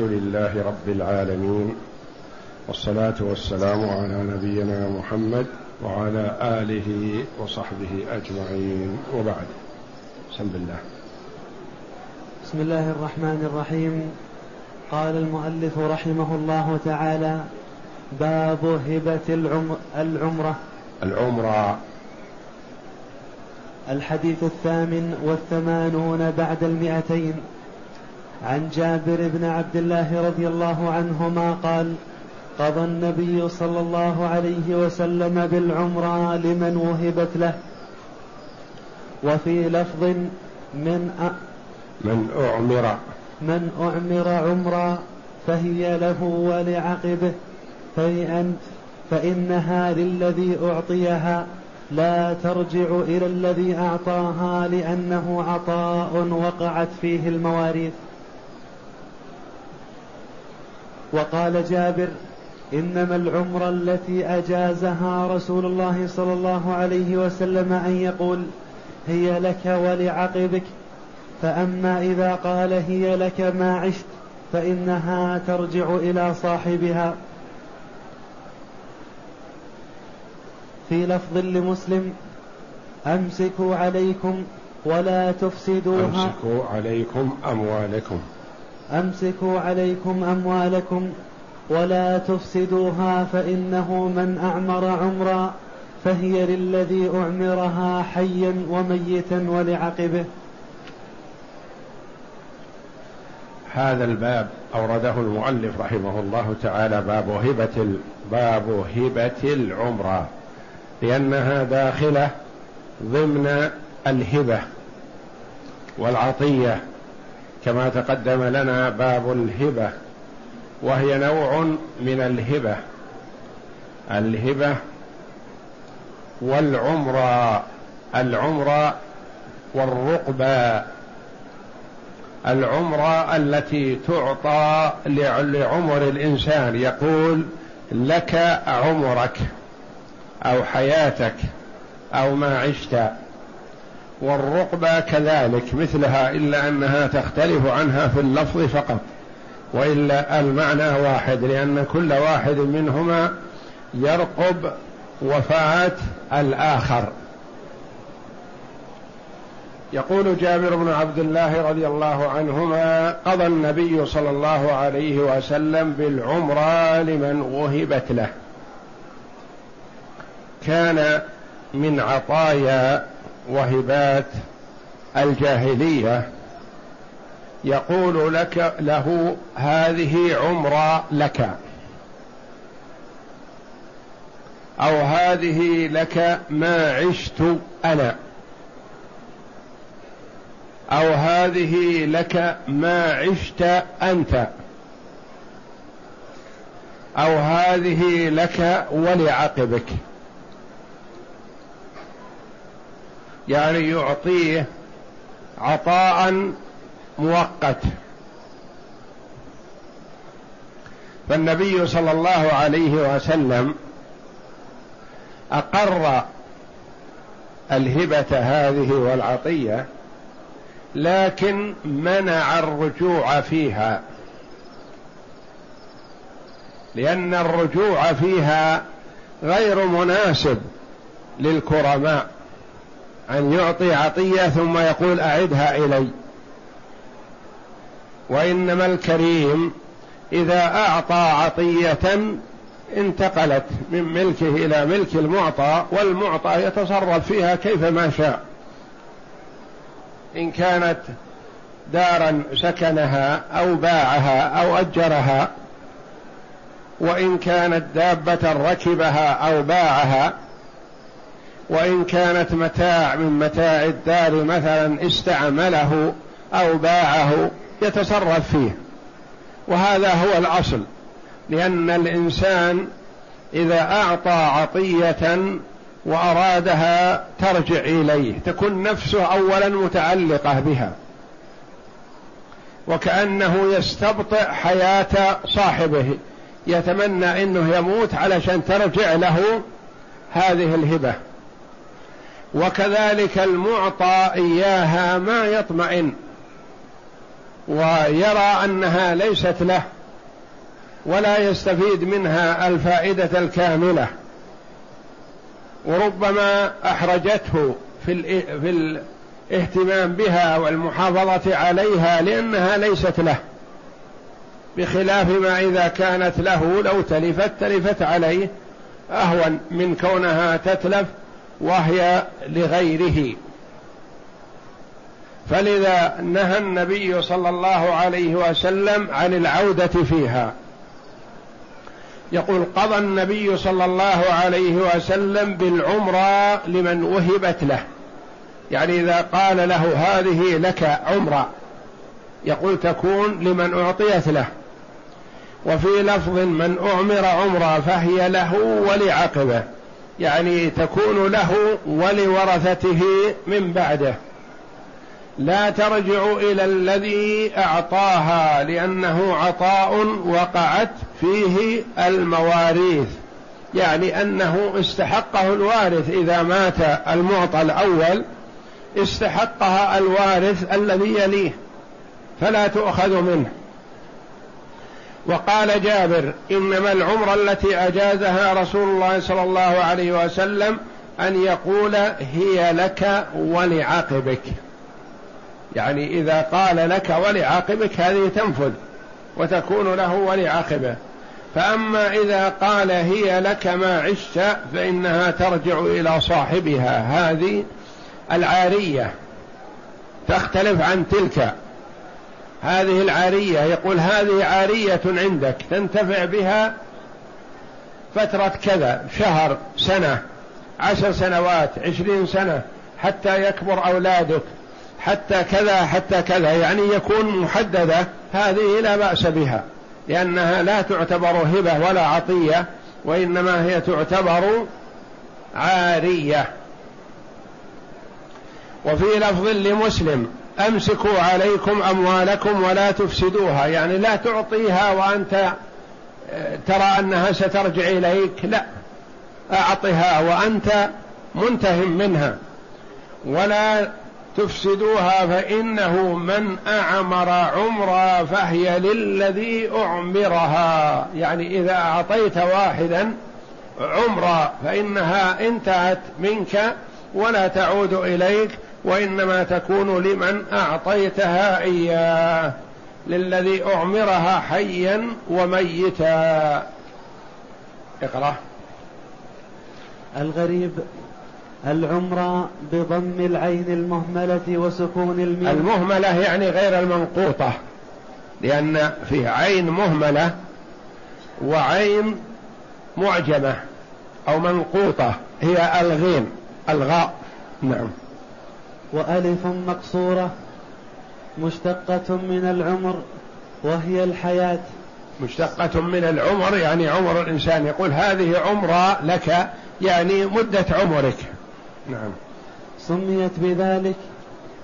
الحمد لله رب العالمين والصلاة والسلام على نبينا محمد وعلى آله وصحبه أجمعين. وبعد بسم الله. بسم الله الرحمن الرحيم. قال المؤلف رحمه الله تعالى باب هبة العمر العمرة. العمرة. الحديث الثامن والثمانون بعد المئتين. عن جابر بن عبد الله رضي الله عنهما قال قضى النبي صلى الله عليه وسلم بالعمرة لمن وهبت له. وفي لفظ من أ... من أعمر. من أعمر عمرا فهي له ولعقبه فإن فإنها للذي أعطيها لا ترجع إلى الذي أعطاها لأنه عطاء وقعت فيه المواريث. وقال جابر إنما العمرة التي أجازها رسول الله صلى الله عليه وسلم أن يقول هي لك ولعقبك فأما إذا قال هي لك ما عشت فإنها ترجع إلى صاحبها. في لفظ لمسلم أمسكوا عليكم ولا تفسدوها. أمسكوا عليكم أموالكم. أمسكوا عليكم أموالكم ولا تفسدوها فإنه من أعمر عمرا فهي للذي أعمرها حيا وميتا ولعقبه. هذا الباب أورده المؤلف رحمه الله تعالى باب هبة باب هبة العمرة لأنها داخلة ضمن الهبة والعطية كما تقدم لنا باب الهبة وهي نوع من الهبة. الهبة والعمرة العمرة والرقبة. العمرة التي تعطى لعمر الإنسان يقول لك عمرك أو حياتك أو ما عشت. والرقبة كذلك مثلها إلا أنها تختلف عنها في اللفظ فقط وإلا المعنى واحد لأن كل واحد منهما يرقب وفاة الآخر. يقول جابر بن عبد الله رضي الله عنهما قضى النبي صلى الله عليه وسلم بالعمرة لمن وهبت له. كان من عطايا وهبات الجاهلية يقول لك له هذه عمرة لك. أو هذه لك ما عشت أنا. أو هذه لك ما عشت أنت. أو هذه لك ولعقبك. يعني يعطيه عطاء مؤقت. فالنبي صلى الله عليه وسلم أقر الهبة هذه والعطية لكن منع الرجوع فيها. لأن الرجوع فيها غير مناسب للكرماء. أن يعطي عطية ثم يقول أعدها إلي. وإنما الكريم إذا أعطى عطية انتقلت من ملكه إلى ملك المعطى والمعطى يتصرف فيها كيفما شاء. إن كانت دارا سكنها أو باعها أو أجرها وإن كانت دابة ركبها أو باعها وإن كانت متاع من متاع الدار مثلا استعمله أو باعه يتصرف فيه. وهذا هو الأصل لأن الإنسان إذا أعطى عطية وأرادها ترجع إليه تكون نفسه أولا متعلقة بها. وكأنه يستبطئ حياة صاحبه يتمنى أنه يموت علشان ترجع له هذه الهبة. وكذلك المعطى إياها ما يطمئن ويرى أنها ليست له ولا يستفيد منها الفائدة الكاملة وربما أحرجته في الاهتمام بها والمحافظة عليها لأنها ليست له بخلاف ما إذا كانت له لو تلفت تلفت عليه أهون من كونها تتلف وهي لغيره. فلذا نهى النبي صلى الله عليه وسلم عن العودة فيها. يقول قضى النبي صلى الله عليه وسلم بالعمرة لمن وهبت له. يعني إذا قال له هذه لك عمرة يقول تكون لمن أعطيت له. وفي لفظ من أعمر عمرة فهي له ولعقبه. يعني تكون له ولورثته من بعده. لا ترجع إلى الذي أعطاها لأنه عطاء وقعت فيه المواريث. يعني أنه استحقه الوارث إذا مات المعطى الأول استحقها الوارث الذي يليه فلا تؤخذ منه. وقال جابر إنما العمرة التي أجازها رسول الله صلى الله عليه وسلم أن يقول هي لك ولعقبك يعني إذا قال لك ولعاقبك هذه تنفذ وتكون له ولعاقبه. فأما إذا قال هي لك ما عشت فإنها ترجع إلى صاحبها. هذه العارية تختلف عن تلك. هذه العارية يقول هذه عارية عندك تنتفع بها فترة كذا شهر سنة عشر سنوات عشرين سنة حتى يكبر أولادك حتى كذا حتى كذا يعني يكون محددة هذه لا بأس بها لأنها لا تعتبر هبة ولا عطية وإنما هي تعتبر عارية. وفي لفظ لمسلم أمسكوا عليكم أموالكم ولا تفسدوها. يعني لا تعطيها وأنت آه، ترى أنها سترجع إليك. لا أعطها وأنت منتهم منها. ولا تفسدوها فإنه من أعمر عمرا فهي للذي أعمرها. يعني إذا أعطيت واحدا عمرا فإنها انتهت منك ولا تعود إليك. وإنما تكون لمن أعطيتها إياه للذي أعمرها حيا وميتا. اقرأ. الغريب العمرة بضم العين المهملة وسكون الميم. المهملة يعني غير المنقوطة لأن فيه عين مهملة وعين معجمة أو منقوطة هي الغين الغاء. نعم. وألف مقصورة مشتقة من العمر وهي الحياة. مشتقة من العمر يعني عمر الإنسان. يقول هذه عمرة لك يعني مدة عمرك. نعم. سميت بذلك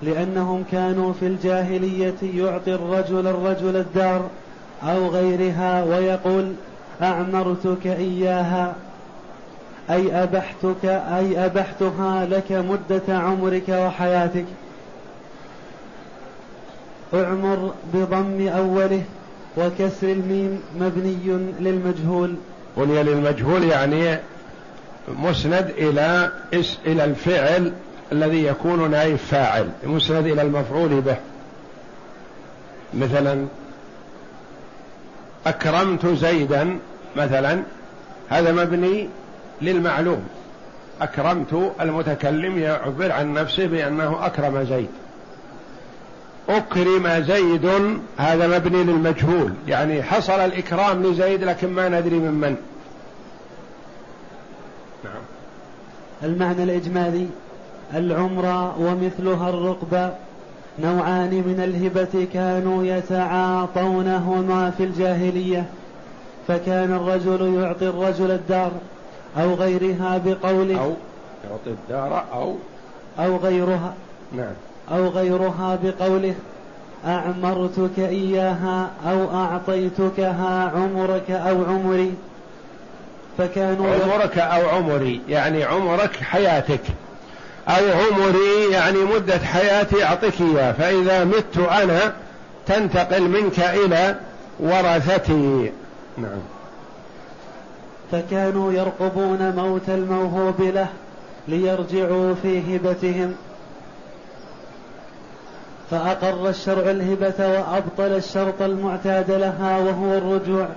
لأنهم كانوا في الجاهلية يعطي الرجل الرجل الدار أو غيرها ويقول أعمرتك إياها. أي أبحتك أي أبحتها لك مدة عمرك وحياتك. اعمر بضم أوله وكسر الميم مبني للمجهول. بني للمجهول يعني مسند إلى إلى الفعل الذي يكون نائب فاعل مسند إلى المفعول به. مثلا أكرمت زيدا مثلا هذا مبني للمعلوم. أكرمت المتكلم يعبر عن نفسه بأنه أكرم زيد. أكرم زيد هذا مبني للمجهول. يعني حصل الإكرام لزيد لكن ما ندري من من. المعنى الإجمالي العمرة ومثلها الرقبة نوعان من الهبة كانوا يتعاطونهما في الجاهلية. فكان الرجل يعطي الرجل الدار أو غيرها بقوله أو يعطي الدار أو أو غيرها نعم. أو غيرها بقوله أعمرتك إياها أو أعطيتكها عمرك أو عمري. فكانوا عمرك أو عمري يعني عمرك حياتك. أو عمري يعني مدة حياتي أعطيك إياه فإذا مت أنا تنتقل منك إلى ورثتي. نعم. فكانوا يرقبون موت الموهوب له ليرجعوا في هبتهم. فأقر الشرع الهبة وأبطل الشرط المعتاد لها وهو الرجوع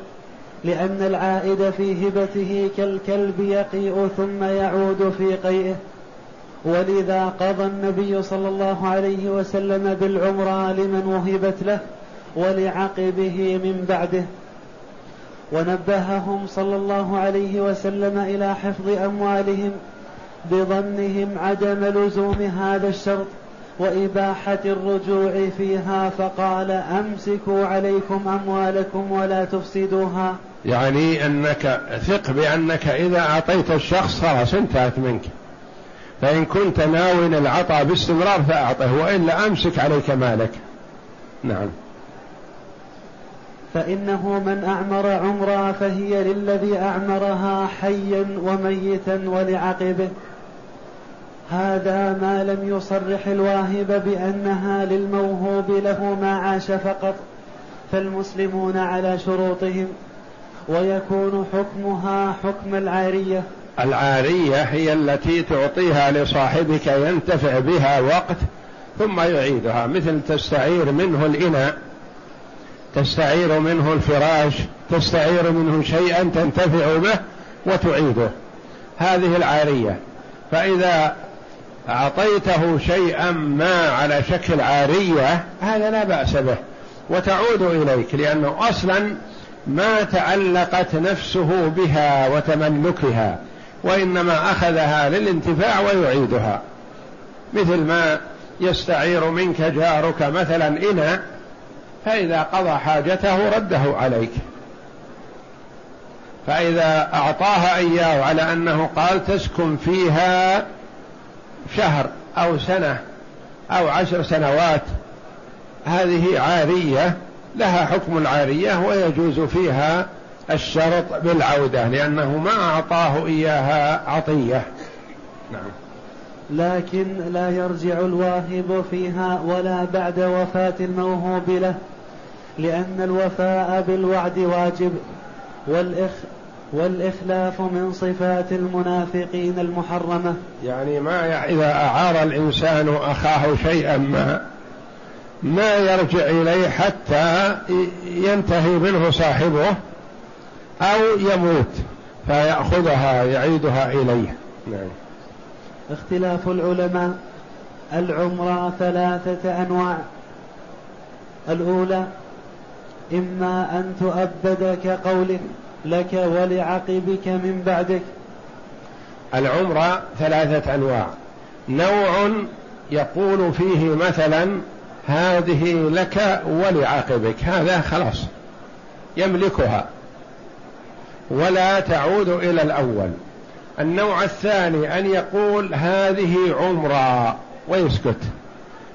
لأن العائد في هبته كالكلب يقيء ثم يعود في قيئه. ولذا قضى النبي صلى الله عليه وسلم بالعمرة لمن وهبت له ولعقبه من بعده. ونبههم صلى الله عليه وسلم إلى حفظ أموالهم بظنهم عدم لزوم هذا الشرط وإباحة الرجوع فيها فقال أمسكوا عليكم أموالكم ولا تفسدوها. يعني أنك ثق بأنك إذا أعطيت الشخص خلاص انتهت منك. فإن كنت ناوي العطاء باستمرار فأعطه وإلا أمسك عليك مالك. نعم. فإنه من أعمر عمرا فهي للذي أعمرها حيا وميتا ولعقبه. هذا ما لم يصرح الواهب بأنها للموهوب له ما عاش فقط فالمسلمون على شروطهم ويكون حكمها حكم العارية. العارية هي التي تعطيها لصاحبك ينتفع بها وقت ثم يعيدها مثل تستعير منه الإناء. تستعير منه الفراش تستعير منه شيئا تنتفع به وتعيده. هذه العارية. فإذا أعطيته شيئا ما على شكل عارية هذا لا بأس به. وتعود إليك لأنه أصلا ما تعلقت نفسه بها وتملكها وإنما أخذها للانتفاع ويعيدها. مثل ما يستعير منك جارك مثلا إناء فإذا قضى حاجته رده عليك. فإذا أعطاها إياه على أنه قال تسكن فيها شهر أو سنة أو عشر سنوات هذه عارية لها حكم العارية ويجوز فيها الشرط بالعودة لأنه ما أعطاه إياها عطية. نعم. لكن لا يرجع الواهب فيها ولا بعد وفاة الموهوب له. لأن الوفاء بالوعد واجب والإخ والإخلاف من صفات المنافقين المحرمة. يعني ما إذا أعار الإنسان أخاه شيئا ما ما يرجع إليه حتى ينتهي منه صاحبه أو يموت فيأخذها يعيدها إليه. نعم. اختلاف العلماء العمرة ثلاثة أنواع. الأولى إما أن تؤبد كقوله لك ولعقبك من بعدك. العمرة ثلاثة أنواع. نوع يقول فيه مثلا هذه لك ولعقبك هذا خلاص يملكها. ولا تعود إلى الأول. النوع الثاني أن يقول هذه عمرة ويسكت.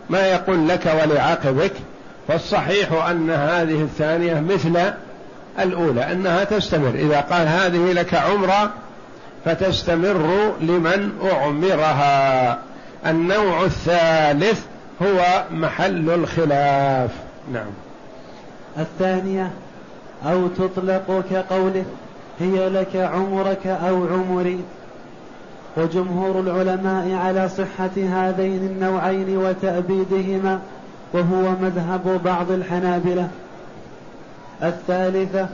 ما يقول لك ولعقبك؟ فالصحيح أن هذه الثانية مثل الأولى أنها تستمر. إذا قال هذه لك عمرة فتستمر لمن أعمرها. النوع الثالث هو محل الخلاف. نعم. الثانية أو تطلق كقوله هي لك عمرك أو عمري. وجمهور العلماء على صحة هذين النوعين وتأبيدهما. وهو مذهب بعض الحنابلة. الثالثة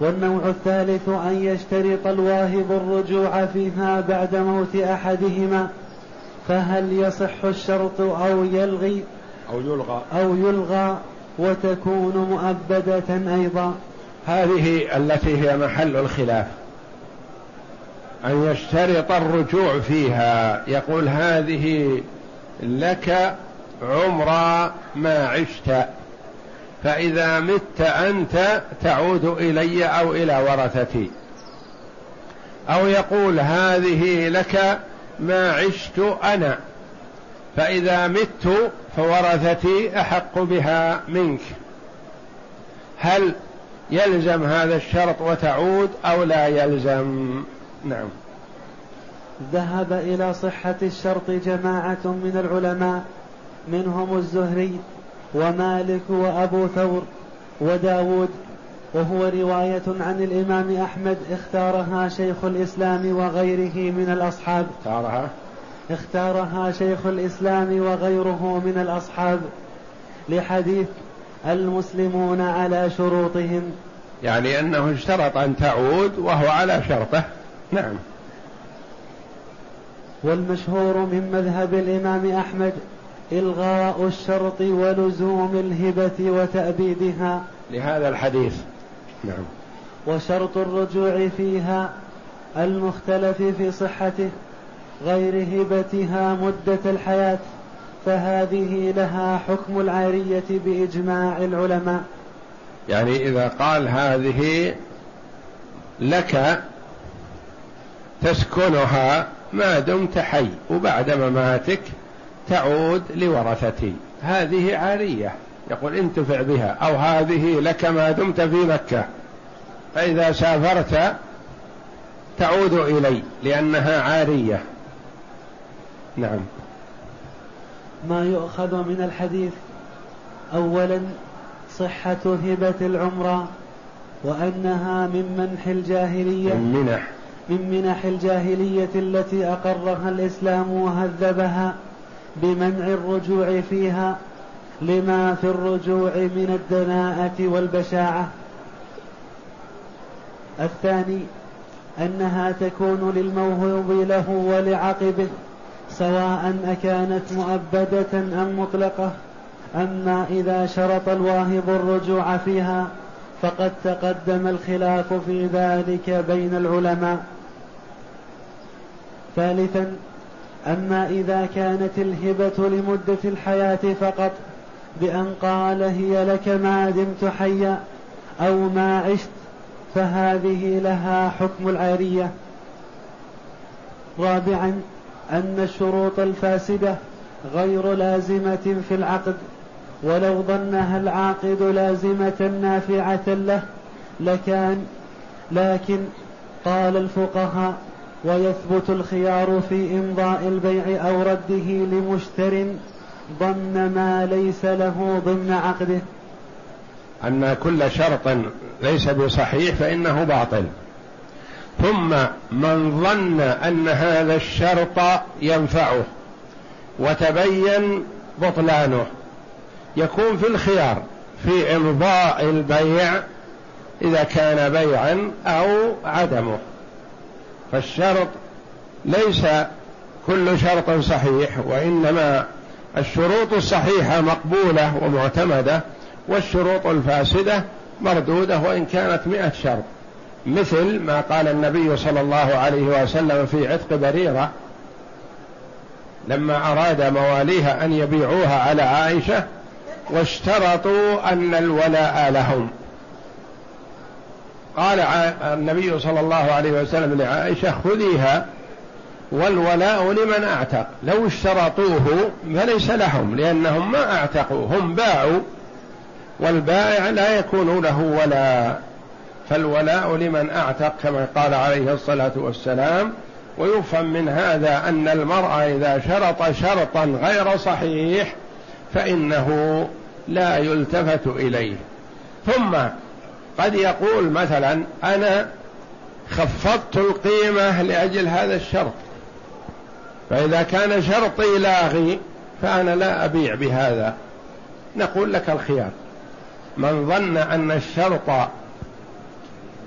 والنوع الثالث أن يشترط الواهب الرجوع فيها بعد موت أحدهما فهل يصح الشرط أو يلغي؟ أو يلغى. أو يلغى وتكون مؤبدة أيضا. هذه التي هي محل الخلاف. أن يشترط الرجوع فيها يقول هذه لك عمر ما عشت. فإذا مت أنت تعود إلي أو إلى ورثتي. أو يقول هذه لك ما عشت أنا. فإذا مت فورثتي أحق بها منك. هل يلزم هذا الشرط وتعود أو لا يلزم؟ نعم. ذهب إلى صحة الشرط جماعة من العلماء. منهم الزهري ومالك وأبو ثور وداود وهو رواية عن الإمام أحمد اختارها شيخ الإسلام وغيره من الأصحاب. اختارها؟ اختارها شيخ الإسلام وغيره من الأصحاب لحديث المسلمون على شروطهم. يعني أنه اشترط أن تعود وهو على شرطه. نعم. والمشهور من مذهب الإمام أحمد إلغاء الشرط ولزوم الهبة وتأبيدها. لهذا الحديث. نعم. وشرط الرجوع فيها المختلف في صحته غير هبتها مدة الحياة فهذه لها حكم العارية بإجماع العلماء. يعني إذا قال هذه لك تسكنها ما دمت حي وبعد مماتك تعود لورثتي. هذه عارية. يقول انتفع بها. أو هذه لك ما دمت في مكة. فإذا سافرت تعود إلي لأنها عارية. نعم. ما يؤخذ من الحديث؟ أولا صحة هبة العمرة وأنها من منح الجاهلية. من منح. من منح الجاهلية التي أقرها الإسلام وهذبها. بمنع الرجوع فيها لما في الرجوع من الدناءة والبشاعة. الثاني أنها تكون للموهوب له ولعقبه سواء أكانت مؤبدة أم مطلقة. أما إذا شرط الواهب الرجوع فيها فقد تقدم الخلاف في ذلك بين العلماء. ثالثا أما إذا كانت الهبة لمدة الحياة فقط بأن قال هي لك ما دمت حيا أو ما عشت فهذه لها حكم العارية رابعا أن الشروط الفاسدة غير لازمة في العقد ولو ظنها العاقد لازمة نافعة له لكان لكن قال الفقهاء ويثبت الخيار في إمضاء البيع أو رده لمشتر ظن ما ليس له ضمن عقده. أن كل شرط ليس بصحيح فإنه باطل. ثم من ظن أن هذا الشرط ينفعه وتبين بطلانه يكون في الخيار في إمضاء البيع إذا كان بيعا أو عدمه. فالشرط ليس كل شرط صحيح وإنما الشروط الصحيحة مقبولة ومعتمدة والشروط الفاسدة مردودة وإن كانت مئة شرط. مثل ما قال النبي صلى الله عليه وسلم في عتق بريرة لما أراد مواليها أن يبيعوها على عائشة واشترطوا أن الولاء لهم. قال النبي صلى الله عليه وسلم لعائشة خذيها والولاء لمن أعتق. لو اشترطوه فليس لهم لأنهم ما أعتقوا هم باعوا والبائع لا يكون له ولاء. فالولاء لمن أعتق كما قال عليه الصلاة والسلام. ويفهم من هذا أن المرء إذا شرط شرطا غير صحيح فإنه لا يلتفت إليه. ثم قد يقول مثلا أنا خفضت القيمة لأجل هذا الشرط. فإذا كان شرطي لاغي فأنا لا أبيع بهذا. نقول لك الخيار. من ظن أن الشرط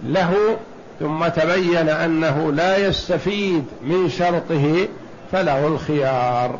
له ثم تبين أنه لا يستفيد من شرطه فله الخيار.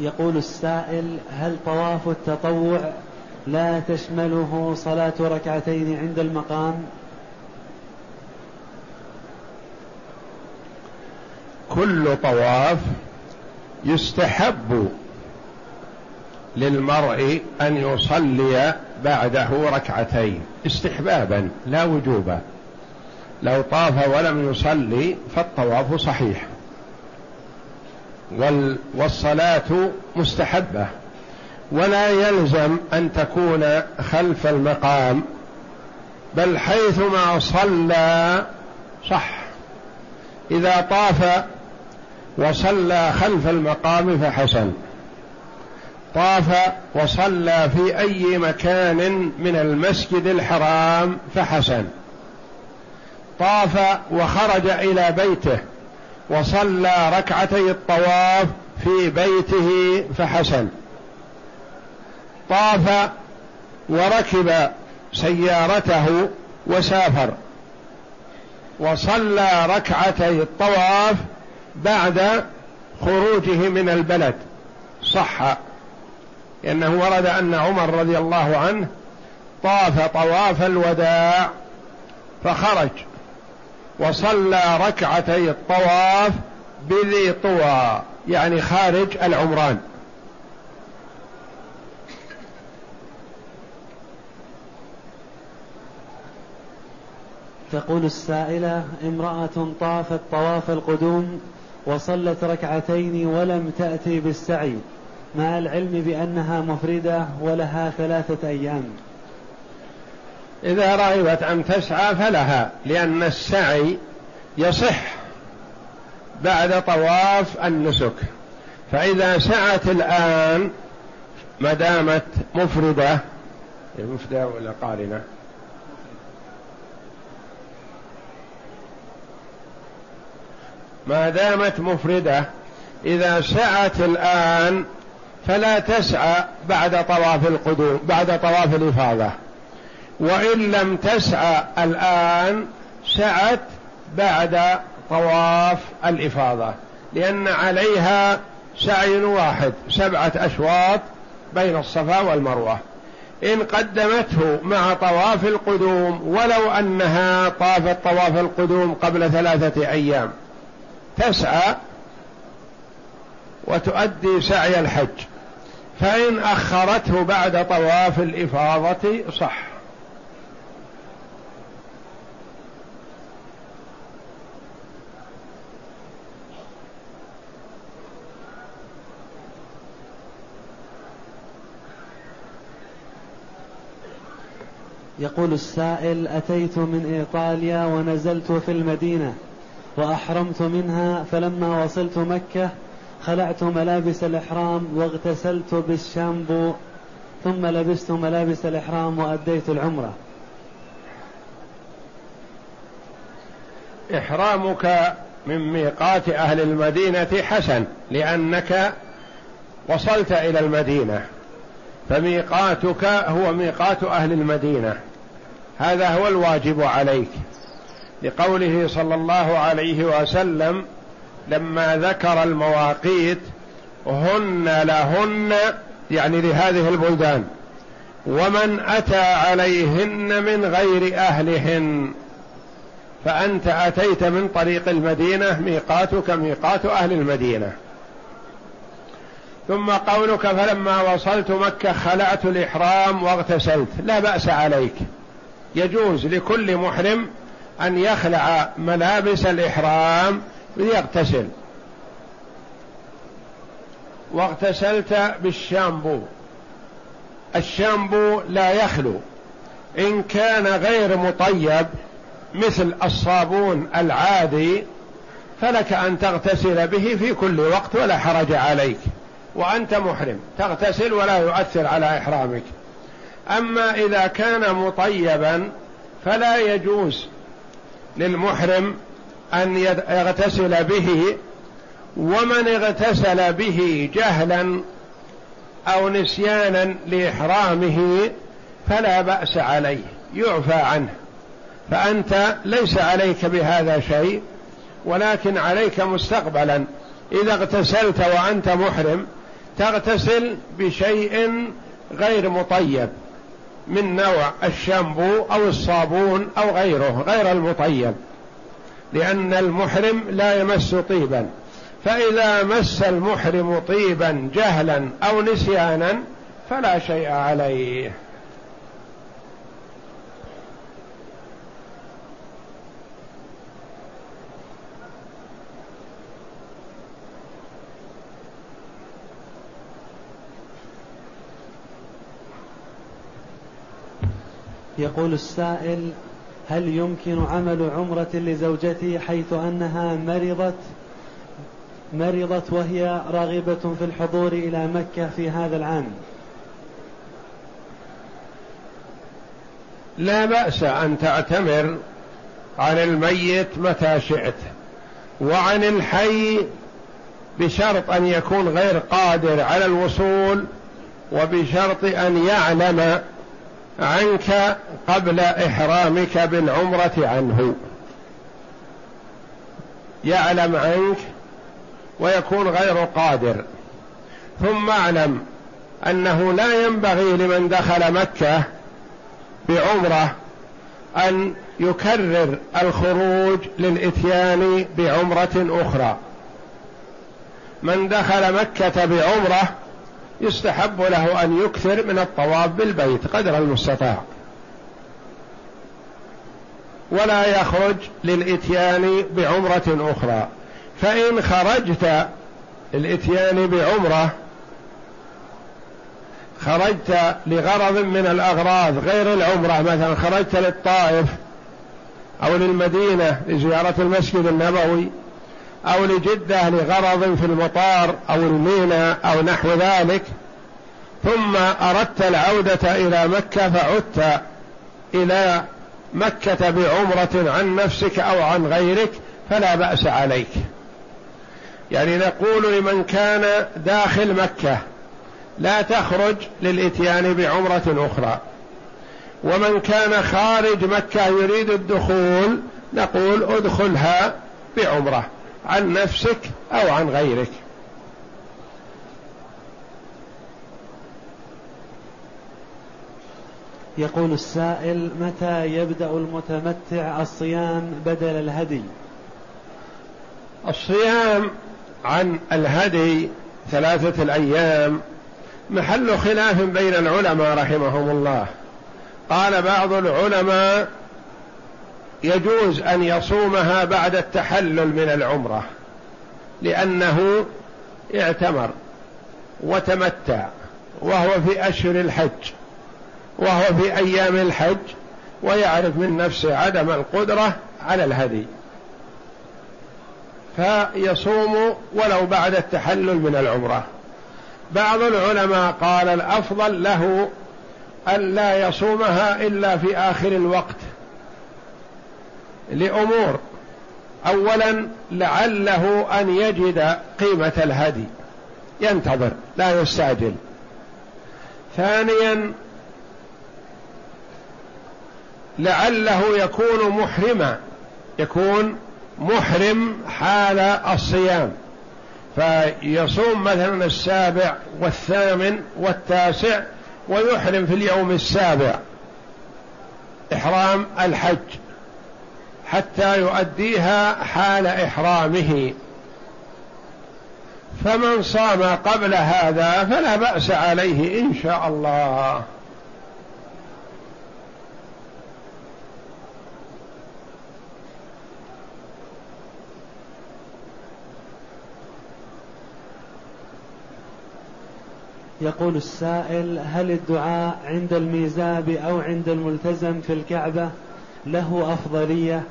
يقول السائل هل طواف التطوع لا تشمله صلاة ركعتين عند المقام؟ كل طواف يستحب للمرء أن يصلي بعده ركعتين استحبابا لا وجوبا. لو طاف ولم يصلي فالطواف صحيح. والصلاة مستحبة. ولا يلزم أن تكون خلف المقام بل حيثما صلى صح. إذا طاف وصلى خلف المقام فحسن. طاف وصلى في أي مكان من المسجد الحرام فحسن. طاف وخرج إلى بيته وصلى ركعتي الطواف في بيته فحسن. طاف وركب سيارته وسافر. وصلى ركعتي الطواف بعد خروجه من البلد. صح. لأنه ورد أن عمر رضي الله عنه طاف طواف الوداع فخرج. وصلى ركعتي الطواف بذي طوى يعني خارج العمران. تقول السائلة امرأة طافت طواف القدوم وصلت ركعتين ولم تأتي بالسعي مع العلم بأنها مفردة ولها ثلاثة أيام. إذا رغبت أن تسعى فلها لأن السعي يصح بعد طواف النسك. فإذا سعت الآن ما دامت مفردة مفردة ولا قارنة؟ ما دامت مفردة إذا سعت الآن فلا تسعى بعد طواف القدوم بعد طواف الإفاضة. وإن لم تسعى الآن سعت بعد طواف الإفاضة لأن عليها سعي واحد سبعة أشواط بين الصفا والمروة. إن قدمته مع طواف القدوم ولو أنها طافت طواف القدوم قبل ثلاثة أيام تسعى وتؤدي سعي الحج. فإن أخرته بعد طواف الإفاضة صح. يقول السائل أتيت من إيطاليا ونزلت في المدينة وأحرمت منها فلما وصلت مكة خلعت ملابس الإحرام واغتسلت بالشامبو ثم لبست ملابس الإحرام وأديت العمرة. إحرامك من ميقات أهل المدينة حسن لأنك وصلت إلى المدينة فميقاتك هو ميقات أهل المدينة. هذا هو الواجب عليك. لقوله صلى الله عليه وسلم لما ذكر المواقيت هن لهن يعني لهذه البلدان. ومن أتى عليهن من غير أهلهن. فأنت أتيت من طريق المدينة ميقاتك ميقات أهل المدينة. ثم قولك فلما وصلت مكة خلعت الإحرام واغتسلت. لا بأس عليك. يجوز لكل محرم أن يخلع ملابس الإحرام ليغتسل. واغتسلت بالشامبو. الشامبو لا يخلو. إن كان غير مطيب مثل الصابون العادي فلك أن تغتسل به في كل وقت ولا حرج عليك. وأنت محرم. تغتسل ولا يؤثر على إحرامك. أما إذا كان مطيبا فلا يجوز للمحرم أن يغتسل به ومن اغتسل به جهلا أو نسيانا لإحرامه فلا بأس عليه يعفى عنه. فأنت ليس عليك بهذا شيء ولكن عليك مستقبلا. إذا اغتسلت وأنت محرم تغتسل بشيء غير مطيب. من نوع الشامبو أو الصابون أو غيره غير المطيب. لأن المحرم لا يمس طيبا. فإذا مس المحرم طيبا جهلا أو نسيانا فلا شيء عليه. يقول السائل هل يمكن عمل عمرة لزوجتي حيث أنها مرضت؟ مرضت وهي راغبة في الحضور إلى مكة في هذا العام. لا بأس أن تعتمر عن الميت متى شئت وعن الحي بشرط أن يكون غير قادر على الوصول وبشرط أن يعلم عنك قبل إحرامك بالعمرة عنه. يعلم عنك ويكون غير قادر. ثم اعلم أنه لا ينبغي لمن دخل مكة بعمرة أن يكرر الخروج للإتيان بعمرة أخرى. من دخل مكة بعمرة يستحب له أن يكثر من الطواف بالبيت قدر المستطاع. ولا يخرج للإتيان بعمرة أخرى. فإن خرجت الاتيان بعمرة خرجت لغرض من الأغراض غير العمرة مثلا خرجت للطائف أو للمدينة لزيارة المسجد النبوي أو لجدة لغرض في المطار أو الميناء أو نحو ذلك ثم أردت العودة إلى مكة فعدت إلى مكة بعمرة عن نفسك أو عن غيرك فلا بأس عليك. يعني نقول لمن كان داخل مكة لا تخرج للإتيان بعمرة أخرى. ومن كان خارج مكة يريد الدخول نقول ادخلها بعمرة. عن نفسك أو عن غيرك. يقول السائل متى يبدأ المتمتع الصيام بدل الهدي؟ الصيام عن الهدي ثلاثة الأيام محل خلاف بين العلماء رحمهم الله. قال بعض العلماء يجوز أن يصومها بعد التحلل من العمرة لأنه اعتمر وتمتع وهو في أشهر الحج وهو في أيام الحج ويعرف من نفسه عدم القدرة على الهدي. فيصوم ولو بعد التحلل من العمرة. بعض العلماء قال الأفضل له الا يصومها إلا في آخر الوقت لأمور. اولا لعله أن يجد قيمة الهدي. ينتظر لا يستعجل. ثانيا لعله يكون محرما. يكون محرم حال الصيام. فيصوم مثلا السابع والثامن والتاسع ويحرم في اليوم السابع. إحرام الحج. حتى يؤديها حال إحرامه. فمن صام قبل هذا فلا بأس عليه إن شاء الله. يقول السائل هل الدعاء عند الميزاب أو عند الملتزم في الكعبة له أفضلية؟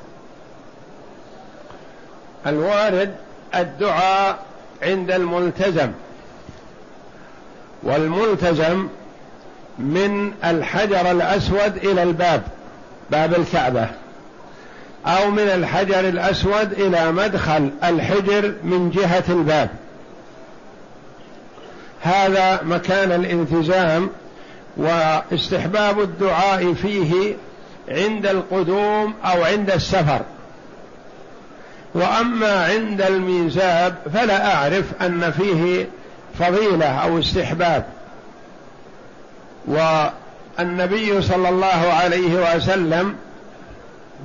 الوارد الدعاء عند الملتزم. والملتزم من الحجر الأسود إلى الباب باب الكعبة أو من الحجر الأسود إلى مدخل الحجر من جهة الباب. هذا مكان الالتزام واستحباب الدعاء فيه عند القدوم أو عند السفر. وأما عند الميزاب فلا أعرف أن فيه فضيلة أو استحباب. والنبي صلى الله عليه وسلم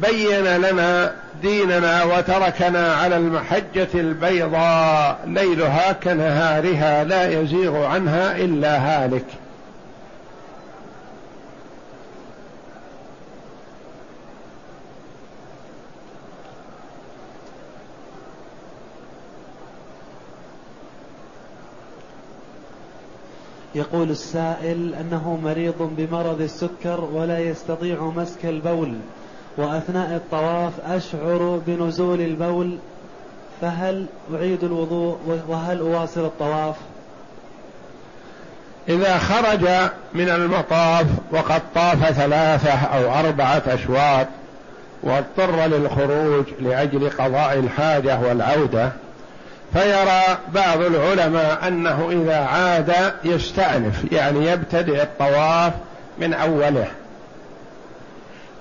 بين لنا ديننا وتركنا على المحجة البيضاء ليلها كنهارها لا يزيغ عنها إلا هالك. يقول السائل أنه مريض بمرض السكر ولا يستطيع مسك البول وأثناء الطواف أشعر بنزول البول فهل أعيد الوضوء وهل أواصل الطواف؟ إذا خرج من المطاف وقد طاف ثلاثة أو أربعة أشواط واضطر للخروج لأجل قضاء الحاجة والعودة فيرى بعض العلماء أنه إذا عاد يستأنف يعني يبتدئ الطواف من أوله.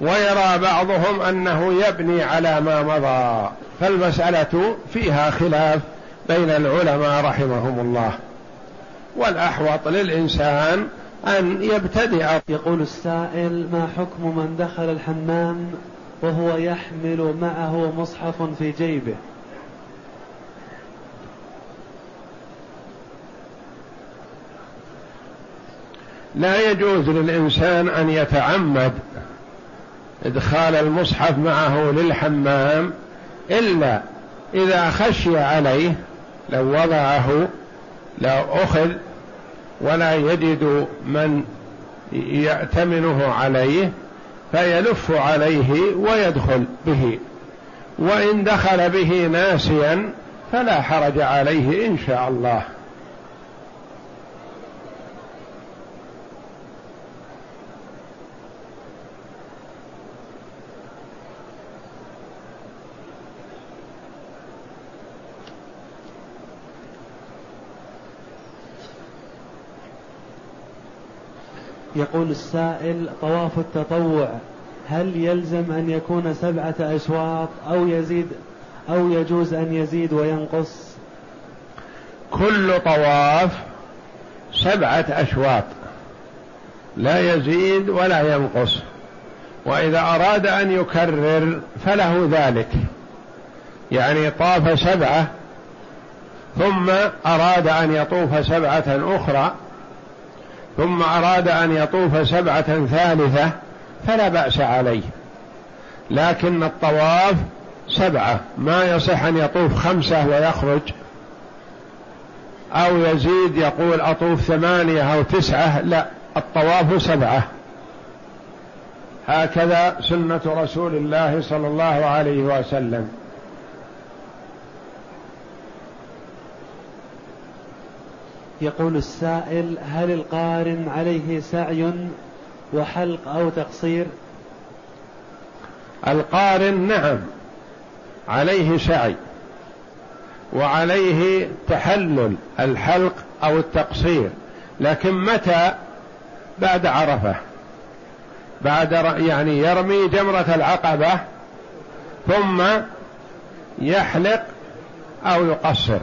ويرى بعضهم أنه يبني على ما مضى. فالمسألة فيها خلاف بين العلماء رحمهم الله. والأحوط للإنسان أن يبتدئ. يقول السائل ما حكم من دخل الحمام وهو يحمل معه مصحف في جيبه؟ لا يجوز للإنسان أن يتعمد إدخال المصحف معه للحمام إلا إذا خشي عليه لو وضعه لو أخذ ولا يجد من يأتمنه عليه فيلف عليه ويدخل به. وإن دخل به ناسيا فلا حرج عليه إن شاء الله. يقول السائل طواف التطوع هل يلزم أن يكون سبعة أشواط أو يزيد أو يجوز أن يزيد وينقص؟ كل طواف سبعة أشواط لا يزيد ولا ينقص وإذا أراد أن يكرر فله ذلك. يعني طاف سبعة ثم أراد أن يطوف سبعة أخرى ثم أراد أن يطوف سبعة ثالثة فلا بأس عليه. لكن الطواف سبعة ما يصح أن يطوف خمسة ويخرج أو يزيد يقول أطوف ثمانية أو تسعة لا الطواف سبعة. هكذا سنة رسول الله صلى الله عليه وسلم. يقول السائل هل القارن عليه سعي وحلق أو تقصير؟ القارن نعم عليه سعي وعليه تحلل الحلق أو التقصير لكن متى؟ بعد عرفة بعد يعني يرمي جمرة العقبة ثم يحلق أو يقصر.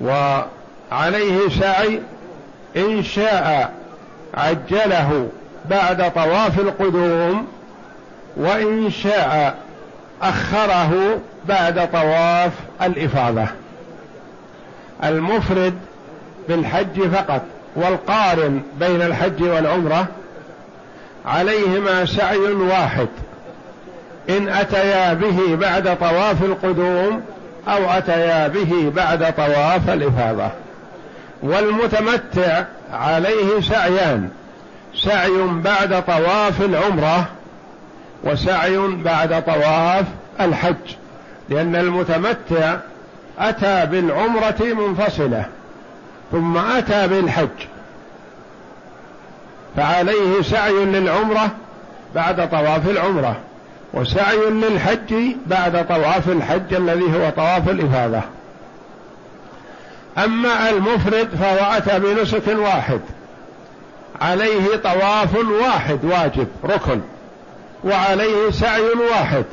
وعليه سعي إن شاء عجله بعد طواف القدوم وإن شاء أخره بعد طواف الإفاضة. المفرد بالحج فقط والقارن بين الحج والعمرة عليهما سعي واحد. إن أتيا به بعد طواف القدوم أو أتيا به بعد طواف الإفاضة. والمتمتع عليه سعيان. سعي بعد طواف العمرة وسعي بعد طواف الحج. لأن المتمتع أتى بالعمرة منفصلة ثم أتى بالحج. فعليه سعي للعمرة بعد طواف العمرة. وسعي للحج بعد طواف الحج الذي هو طواف الإفاضة. أما المفرد فهو أتى بنسك واحد. عليه طواف واحد واجب ركن. وعليه سعي واحد.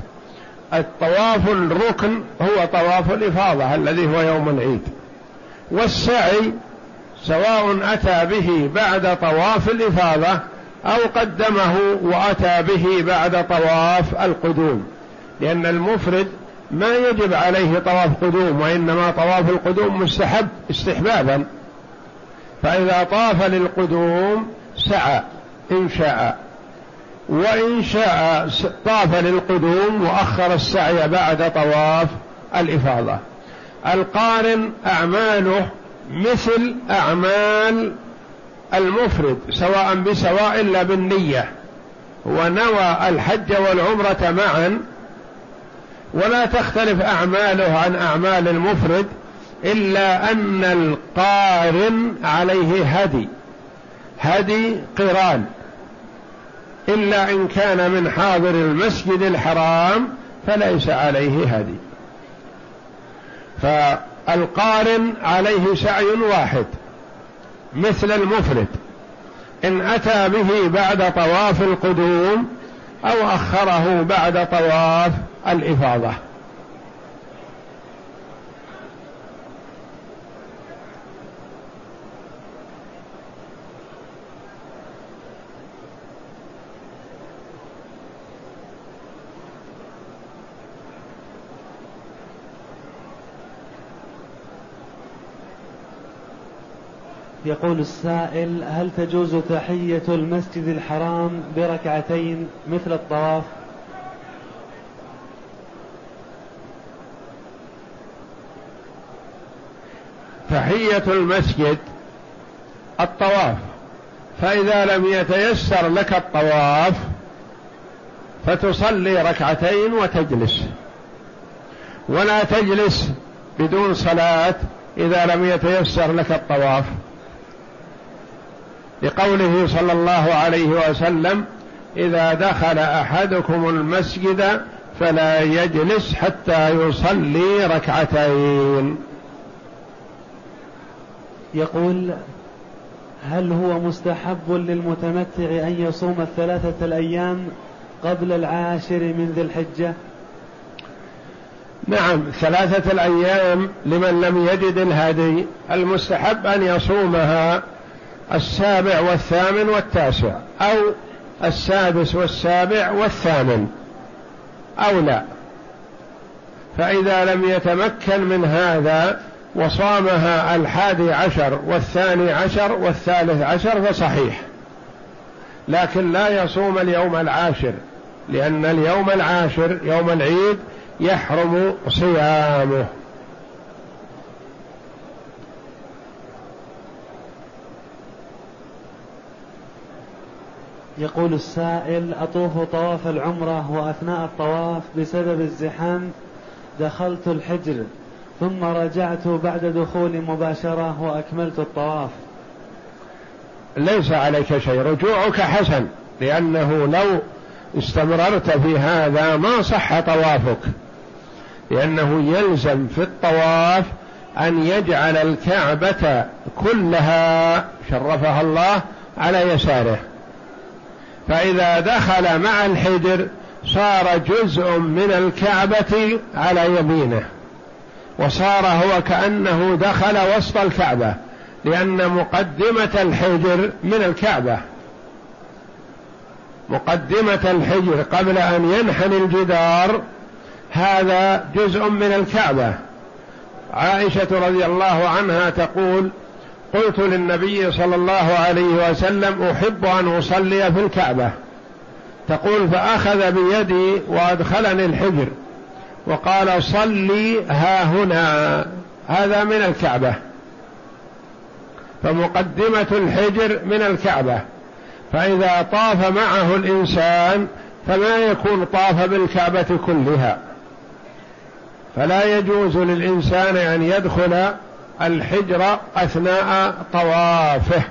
الطواف الركن هو طواف الإفاضة الذي هو يوم العيد. والسعي سواء أتى به بعد طواف الإفاضة أو قدمه وأتى به بعد طواف القدوم. لأن المفرد ما يجب عليه طواف قدوم وإنما طواف القدوم مستحب استحبابا. فإذا طاف للقدوم سعى إن شاء. وإن شاء طاف للقدوم وأخر السعي بعد طواف الإفاضة. القارن أعماله مثل أعمال المفرد سواء بسواء إلا بالنية. ونوى الحج والعمرة معا. ولا تختلف أعماله عن أعمال المفرد إلا أن القارن عليه هدي. هدي قران. إلا إن كان من حاضر المسجد الحرام فليس عليه هدي. فالقارن عليه سعي واحد. مثل المفرد. إن أتى به بعد طواف القدوم أو أخره بعد طواف الإفاضة. يقول السائل هل تجوز تحية المسجد الحرام بركعتين مثل الطواف؟ تحية المسجد الطواف. فإذا لم يتيسر لك الطواف فتصلي ركعتين وتجلس. ولا تجلس بدون صلاة إذا لم يتيسر لك الطواف. لقوله صلى الله عليه وسلم إذا دخل أحدكم المسجد فلا يجلس حتى يصلي ركعتين. يقول هل هو مستحب للمتمتع أن يصوم الثلاثة الأيام قبل العاشر من ذي الحجة؟ نعم ثلاثة الأيام لمن لم يجد الهدي المستحب أن يصومها السابع والثامن والتاسع أو السادس والسابع والثامن أو لا. فإذا لم يتمكن من هذا وصامها الحادي عشر والثاني عشر والثالث عشر فصحيح. لكن لا يصوم اليوم العاشر لأن اليوم العاشر يوم العيد يحرم صيامه. يقول السائل أطوف طواف العمرة وأثناء الطواف بسبب الزحام دخلت الحجر ثم رجعت بعد دخول مباشرة وأكملت الطواف. ليس عليك شيء رجوعك حسن لأنه لو استمررت في هذا ما صح طوافك. لأنه يلزم في الطواف أن يجعل الكعبة كلها شرفها الله على يساره. فإذا دخل مع الحجر صار جزء من الكعبة على يمينه وصار هو كأنه دخل وسط الكعبة لأن مقدمة الحجر من الكعبة. مقدمة الحجر قبل أن ينحني الجدار هذا جزء من الكعبة. عائشة رضي الله عنها تقول قلت للنبي صلى الله عليه وسلم أحب أن أصلي في الكعبة. تقول فأخذ بيدي وأدخلني الحجر. وقال صلي ها هنا. هذا من الكعبة. فمقدمة الحجر من الكعبة. فإذا طاف معه الإنسان فما يكون طاف بالكعبة كلها. فلا يجوز للإنسان أن يدخل الحجر أثناء طوافه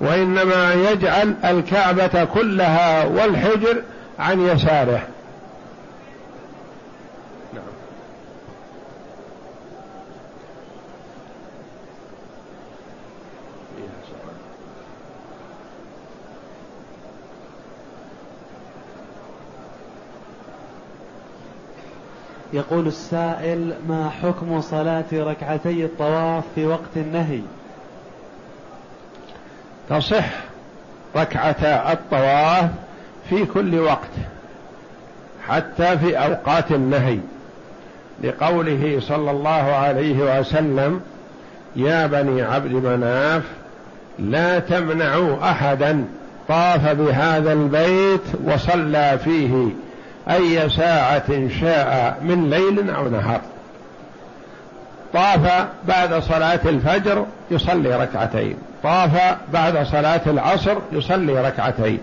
وإنما يجعل الكعبة كلها والحجر عن يساره. يقول السائل ما حكم صلاة ركعتي الطواف في وقت النهي؟ تصح ركعتا الطواف في كل وقت حتى في أوقات النهي. لقوله صلى الله عليه وسلم يا بني عبد مناف لا تمنعوا احدا طاف بهذا البيت وصلى فيه. أي ساعة شاء من ليل أو نهار. طاف بعد صلاة الفجر يصلي ركعتين. طاف بعد صلاة العصر يصلي ركعتين.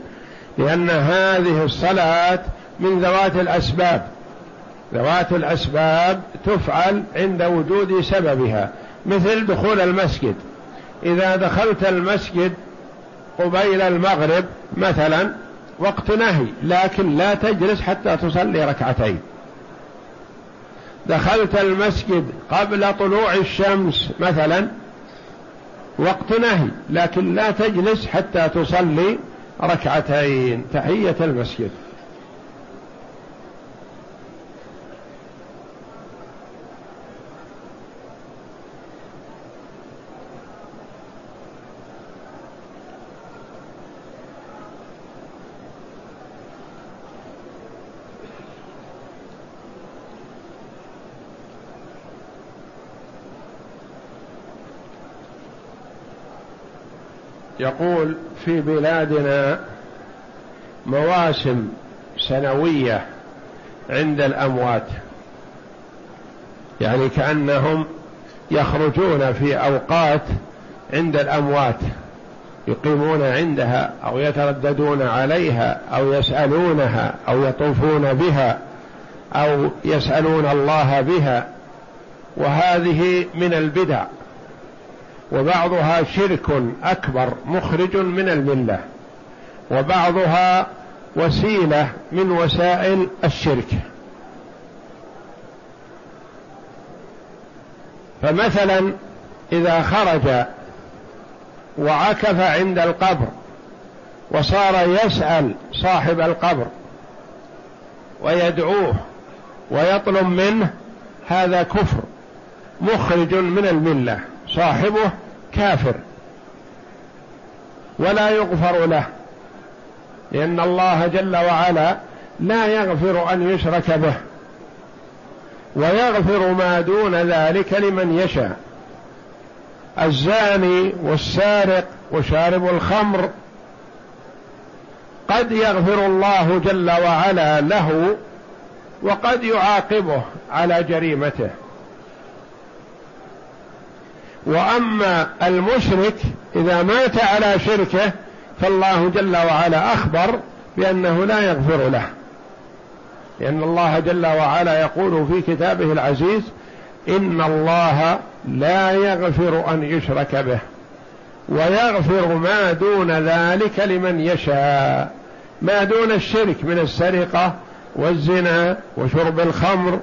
لأن هذه الصلاة من ذوات الأسباب. ذوات الأسباب تفعل عند وجود سببها. مثل دخول المسجد. إذا دخلت المسجد قبيل المغرب مثلا وقت نهي لكن لا تجلس حتى تصلي ركعتين. دخلت المسجد قبل طلوع الشمس مثلا وقت نهي لكن لا تجلس حتى تصلي ركعتين. تحية المسجد. يقول في بلادنا مواسم سنوية عند الأموات. يعني كأنهم يخرجون في أوقات عند الأموات يقيمون عندها أو يترددون عليها أو يسألونها أو يطوفون بها أو يسألون الله بها. وهذه من البدع. وبعضها شرك أكبر مخرج من الملة وبعضها وسيلة من وسائل الشرك. فمثلا إذا خرج وعكف عند القبر وصار يسأل صاحب القبر ويدعوه ويطلب منه هذا كفر مخرج من الملة. صاحبه كافر ولا يغفر له. لأن الله جل وعلا لا يغفر أن يشرك به ويغفر ما دون ذلك لمن يشاء. الزاني والسارق وشارب الخمر قد يغفر الله جل وعلا له وقد يعاقبه على جريمته. وأما المشرك إذا مات على شركه فالله جل وعلا أخبر بأنه لا يغفر له. لأن الله جل وعلا يقول في كتابه العزيز إن الله لا يغفر أن يشرك به ويغفر ما دون ذلك لمن يشاء. ما دون الشرك من السرقة والزنا وشرب الخمر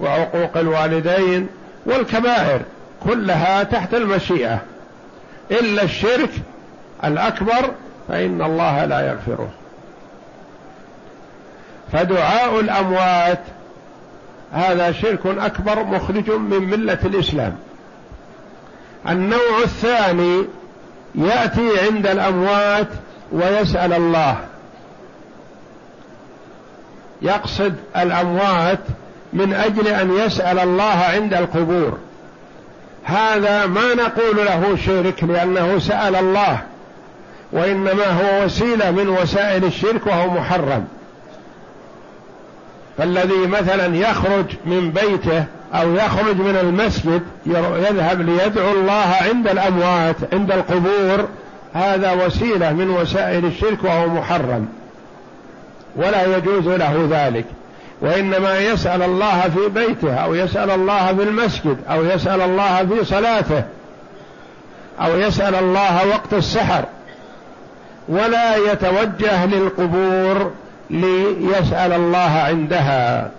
وعقوق الوالدين والكبائر. كلها تحت المشيئة. إلا الشرك الأكبر فإن الله لا يغفره. فدعاء الأموات هذا شرك أكبر مخرج من ملة الإسلام. النوع الثاني يأتي عند الأموات ويسأل الله. يقصد الأموات من أجل أن يسأل الله عند القبور. هذا ما نقول له شرك لأنه سأل الله وإنما هو وسيلة من وسائل الشرك وهو محرم. فالذي مثلا يخرج من بيته أو يخرج من المسجد يذهب ليدعو الله عند الأموات عند القبور هذا وسيلة من وسائل الشرك وهو محرم. ولا يجوز له ذلك. وإنما يسأل الله في بيته أو يسأل الله في المسجد أو يسأل الله في صلاته أو يسأل الله وقت السحر. ولا يتوجه للقبور ليسأل الله عندها.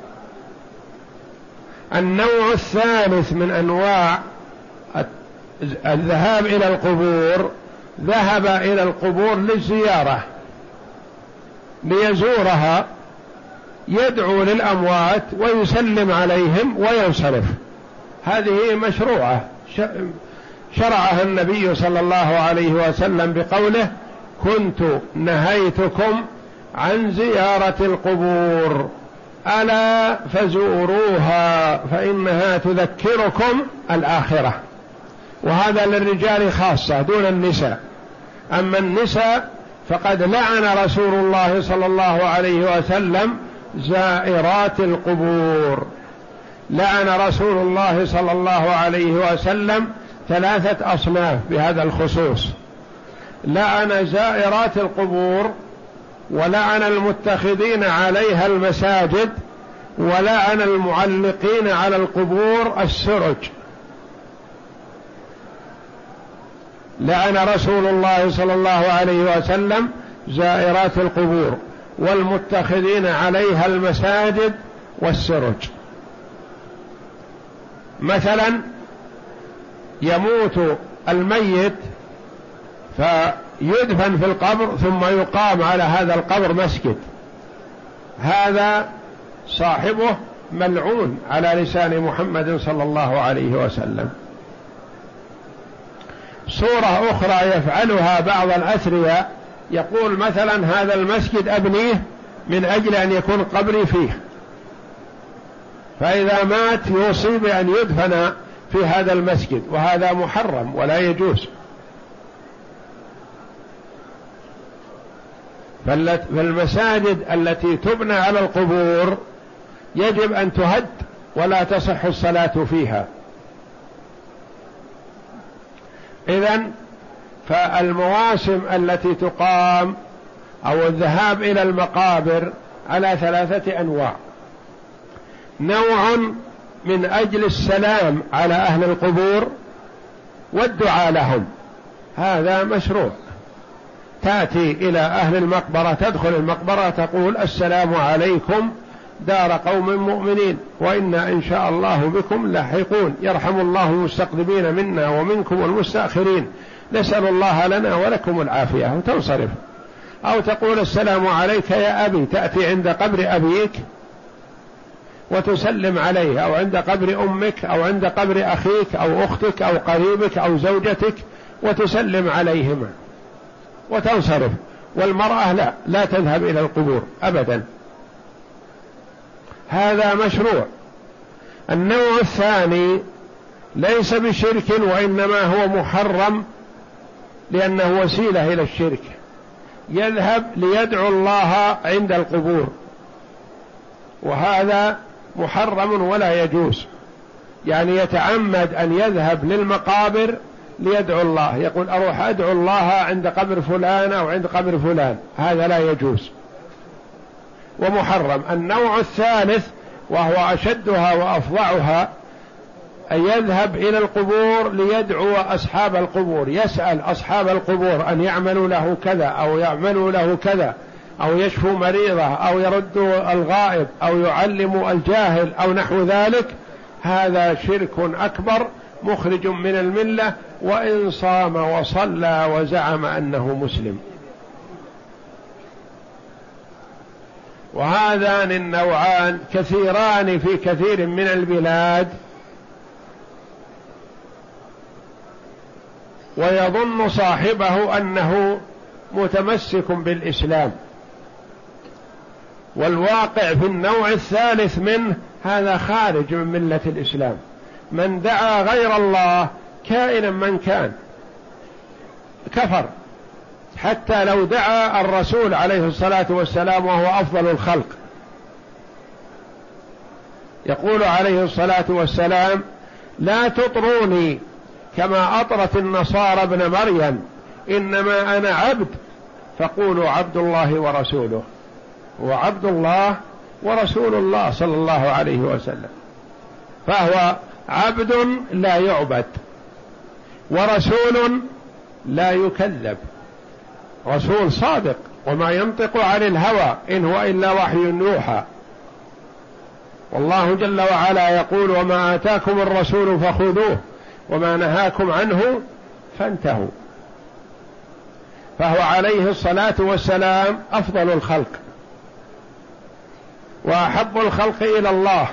النوع الثالث من أنواع الذهاب إلى القبور ذهب إلى القبور للزيارة ليزورها يدعو للأموات ويسلم عليهم وينصرف. هذه مشروعة. شرعها النبي صلى الله عليه وسلم بقوله كنت نهيتكم عن زيارة القبور. ألا فزوروها فإنها تذكركم الآخرة. وهذا للرجال خاصة دون النساء. أما النساء فقد لعن رسول الله صلى الله عليه وسلم زائرات القبور. لعن رسول الله صلى الله عليه وسلم ثلاثة أصناف بهذا الخصوص. لعن زائرات القبور ولعن المتخذين عليها المساجد ولعن المعلقين على القبور السرج. لعن رسول الله صلى الله عليه وسلم زائرات القبور. والمتخذين عليها المساجد والسرج. مثلا يموت الميت فيدفن في القبر ثم يقام على هذا القبر مسجد. هذا صاحبه ملعون على لسان محمد صلى الله عليه وسلم. صورة أخرى يفعلها بعض الأثرياء يقول مثلا هذا المسجد أبنيه من أجل أن يكون قبري فيه. فإذا مات يوصي بأن يدفن في هذا المسجد وهذا محرم ولا يجوز. فالمساجد التي تبنى على القبور يجب أن تهد ولا تصح الصلاة فيها. إذا فالمواسم التي تقام أو الذهاب إلى المقابر على ثلاثة أنواع. نوع من أجل السلام على أهل القبور والدعاء لهم. هذا مشروع. تأتي إلى أهل المقبرة تدخل المقبرة تقول السلام عليكم دار قوم مؤمنين وإنا إن شاء الله بكم لاحقون. يرحم الله المستقدمين منا ومنكم المستأخرين نسأل الله لنا ولكم العافية. وتنصرف أو تقول السلام عليك يا أبي تأتي عند قبر أبيك وتسلم عليه أو عند قبر أمك أو عند قبر أخيك أو أختك أو قريبك أو زوجتك وتسلم عليهما. وتنصرف. والمرأة لا لا تذهب إلى القبور أبدا. هذا مشروع. النوع الثاني ليس بشرك وإنما هو محرم لأنه وسيلة إلى الشرك. يذهب ليدعو الله عند القبور. وهذا محرم ولا يجوز. يعني يتعمد أن يذهب للمقابر ليدعو الله. يقول أروح أدعو الله عند قبر فلان أو عند قبر فلان. هذا لا يجوز. ومحرم. النوع الثالث وهو أشدها وأفظعها أن يذهب إلى القبور ليدعو أصحاب القبور. يسأل أصحاب القبور أن يعملوا له كذا أو يعملوا له كذا أو يشفوا مريضة أو يردوا الغائب أو يعلموا الجاهل أو نحو ذلك. هذا شرك أكبر مخرج من الملة وإن صام وصلى وزعم أنه مسلم. وهذان النوعان كثيران في كثير من البلاد. ويظن صاحبه أنه متمسك بالإسلام. والواقع في النوع الثالث منه هذا خارج من ملة الإسلام. من دعا غير الله كائنا من كان كفر حتى لو دعا الرسول عليه الصلاة والسلام وهو أفضل الخلق. يقول عليه الصلاة والسلام لا تطروني كما أطرت النصارى ابن مريم إنما أنا عبد فقولوا عبد الله ورسوله. وعبد الله ورسول الله صلى الله عليه وسلم. فهو عبد لا يعبد ورسول لا يكذب. رسول صادق وما ينطق عن الهوى إن هو إلا وحي يوحى. والله جل وعلا يقول وما آتاكم الرسول فخذوه. وما نهاكم عنه فانتهوا. فهو عليه الصلاة والسلام أفضل الخلق وأحب الخلق إلى الله.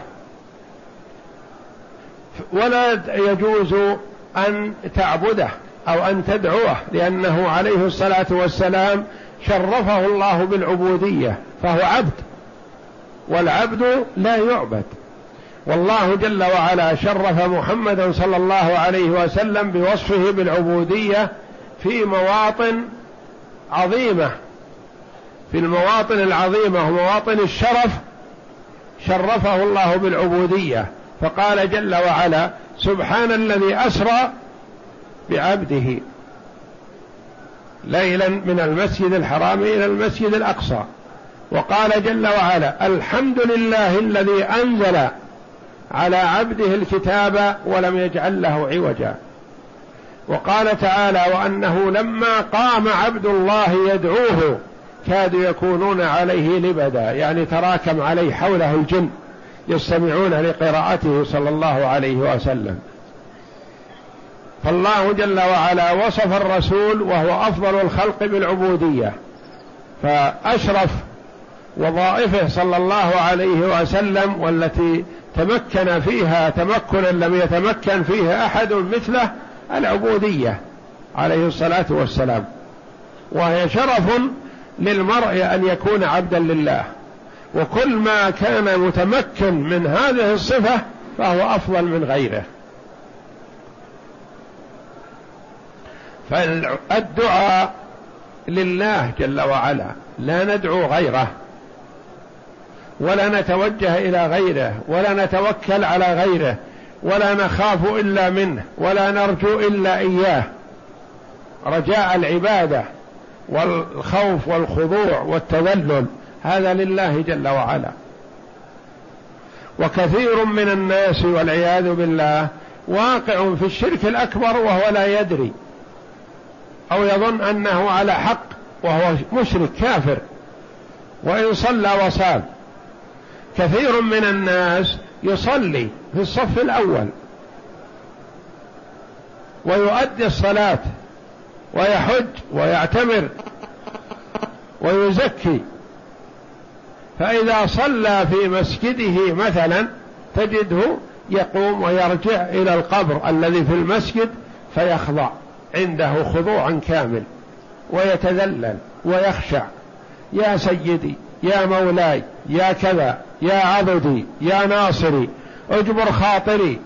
ولا يجوز أن تعبده أو أن تدعوه لأنه عليه الصلاة والسلام شرفه الله بالعبودية فهو عبد والعبد لا يعبد. والله جل وعلا شرف محمدا صلى الله عليه وسلم بوصفه بالعبودية في مواطن عظيمة. في المواطن العظيمة ومواطن الشرف شرفه الله بالعبودية. فقال جل وعلا سبحان الذي أسرى بعبده ليلا من المسجد الحرام إلى المسجد الأقصى. وقال جل وعلا الحمد لله الذي أنزل على عبده الكتاب ولم يجعل له عوجا. وقال تعالى وأنه لما قام عبد الله يدعوه كادوا يكونون عليه لبدا يعني تراكم عليه حوله الجن يستمعون لقراءته صلى الله عليه وسلم. فالله جل وعلا وصف الرسول وهو أفضل الخلق بالعبودية. فأشرف وظائفه صلى الله عليه وسلم والتي تمكن فيها تمكنا لم يتمكن فيه أحد مثله العبودية عليه الصلاة والسلام. وهي شرف للمرء أن يكون عبدا لله. وكل ما كان متمكن من هذه الصفة فهو أفضل من غيره. فالدعاء لله جل وعلا لا ندعو غيره. ولا نتوجه إلى غيره ولا نتوكل على غيره ولا نخاف إلا منه ولا نرجو إلا إياه. رجاء العبادة والخوف والخضوع والتذلل هذا لله جل وعلا. وكثير من الناس والعياذ بالله واقع في الشرك الأكبر وهو لا يدري أو يظن أنه على حق وهو مشرك كافر وإن صلى وصام. كثير من الناس يصلي في الصف الأول ويؤدي الصلاة ويحج ويعتمر ويزكي. فإذا صلى في مسجده مثلا تجده يقوم ويرجع إلى القبر الذي في المسجد فيخضع عنده خضوعا كامل ويتذلل ويخشع. يا سيدي يا مولاي يا كذا. يا عبدي يا ناصري اجبر خاطري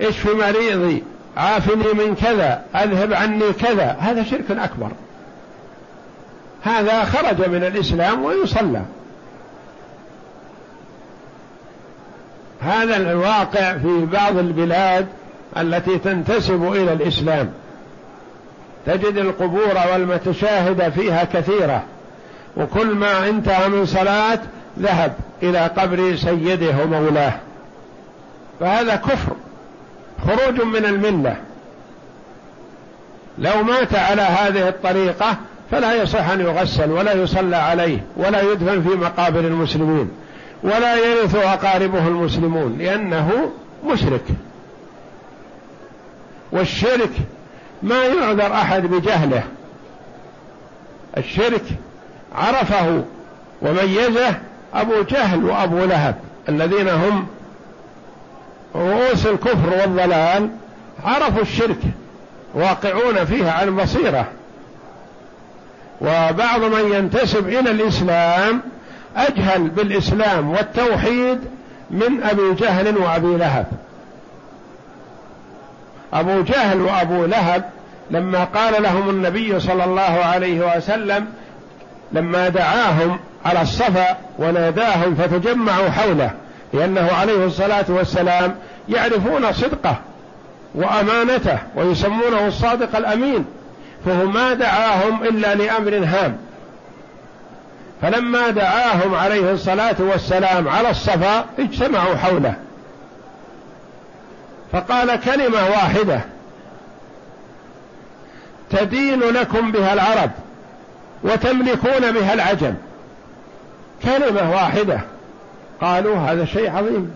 اشف مريضي عافني من كذا اذهب عني كذا. هذا شرك أكبر. هذا خرج من الإسلام ويصلى. هذا الواقع في بعض البلاد التي تنتسب إلى الإسلام. تجد القبور والمتشاهد فيها كثيرة وكل ما انتهى من صلاة ذهب. إلى قبر سيده ومولاه. فهذا كفر خروج من الملة. لو مات على هذه الطريقة فلا يصح أن يغسل ولا يصلى عليه ولا يدفن في مقابر المسلمين ولا يرث أقاربه المسلمون لأنه مشرك. والشرك ما يعذر أحد بجهله. الشرك عرفه وميزه أبو جهل وأبو لهب الذين هم رؤوس الكفر والضلال عرفوا الشرك واقعون فيها عن بصيرة. وبعض من ينتسب إلى الإسلام أجهل بالإسلام والتوحيد من أبي جهل وأبي لهب. أبو جهل وأبو لهب لما قال لهم النبي صلى الله عليه وسلم لما دعاهم على الصفا وناداهم فتجمعوا حوله لأنه عليه الصلاة والسلام يعرفون صدقه وأمانته ويسمونه الصادق الأمين فهو ما دعاهم إلا لأمر هام. فلما دعاهم عليه الصلاة والسلام على الصفا اجتمعوا حوله. فقال كلمة واحدة تدين لكم بها العرب وتملكون بها العجم. كلمة واحدة. قالوا هذا شيء عظيم.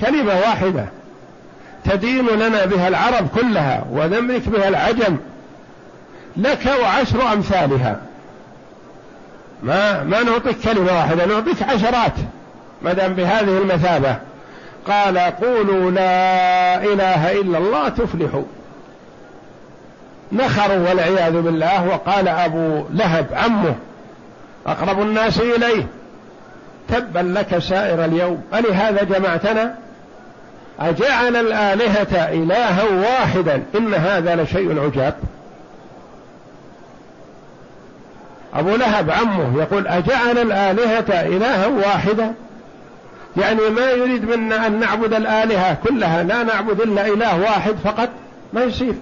كلمة واحدة. تدين لنا بها العرب كلها ونملك بها العجم. لك وعشر أمثالها. ما ما نعطيك كلمة واحدة نعطيك عشرات ما دام بهذه المثابة. قال قولوا لا إله إلا الله تفلحوا. نخروا والعياذ بالله. وقال أبو لهب عمه أقرب الناس إليه. تبا لك سائر اليوم. ألهذا جمعتنا أجعل الآلهة إلها واحدا. إن هذا لشيء عجاب. أبو لهب عمه يقول أجعل الآلهة إلها واحدا. يعني ما يريد منا أن نعبد الآلهة كلها لا نعبد إلا إله واحد فقط. ما يصير.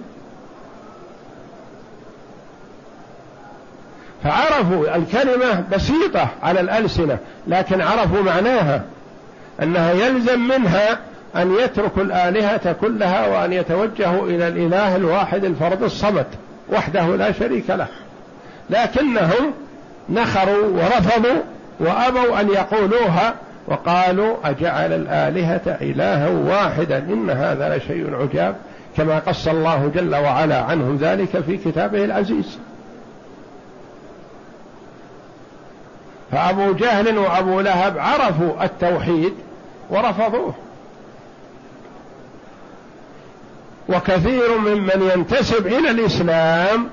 فعرفوا الكلمة بسيطة على الألسنة لكن عرفوا معناها أنها يلزم منها أن يتركوا الآلهة كلها وأن يتوجهوا إلى الإله الواحد الفرد الصمد وحده لا شريك له. لكنهم نخروا ورفضوا وأبوا أن يقولوها وقالوا أجعل الآلهة إلها واحدا إن هذا لشيء عجاب كما قص الله جل وعلا عنهم ذلك في كتابه العزيز. فأبو جهل وأبو لهب عرفوا التوحيد ورفضوه. وكثير ممن ينتسب إلى الإسلام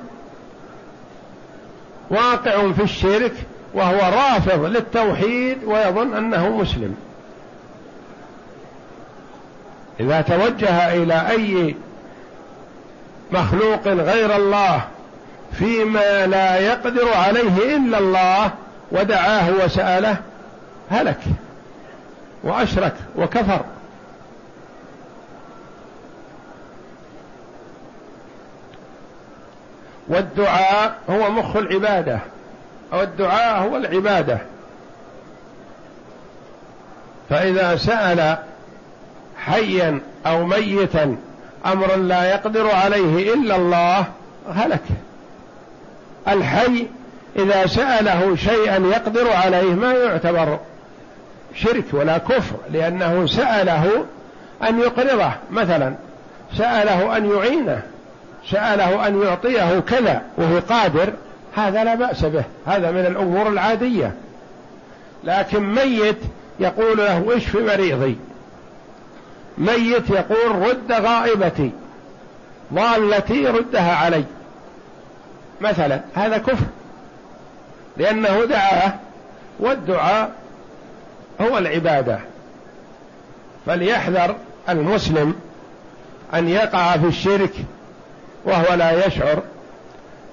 واقع في الشرك وهو رافض للتوحيد ويظن أنه مسلم. إذا توجه إلى أي مخلوق غير الله فيما لا يقدر عليه إلا الله ودعاه وسأله هلك وأشرك وكفر. والدعاء هو مخ العبادة أو الدعاء هو العبادة. فإذا سأل حيا أو ميتا أمرا لا يقدر عليه إلا الله هلك. الحي إذا سأله شيئا يقدر عليه ما يعتبر شرك ولا كفر لأنه سأله أن يقرضه مثلا سأله أن يعينه سأله أن يعطيه كذا وهو قادر هذا لا بأس به هذا من الأمور العادية. لكن ميت يقول له اشف مريضي؟ ميت يقول رد غائبتي ضالتي ردها علي. مثلا هذا كفر. لأنه دعاه والدعاء هو العبادة. فليحذر المسلم أن يقع في الشرك وهو لا يشعر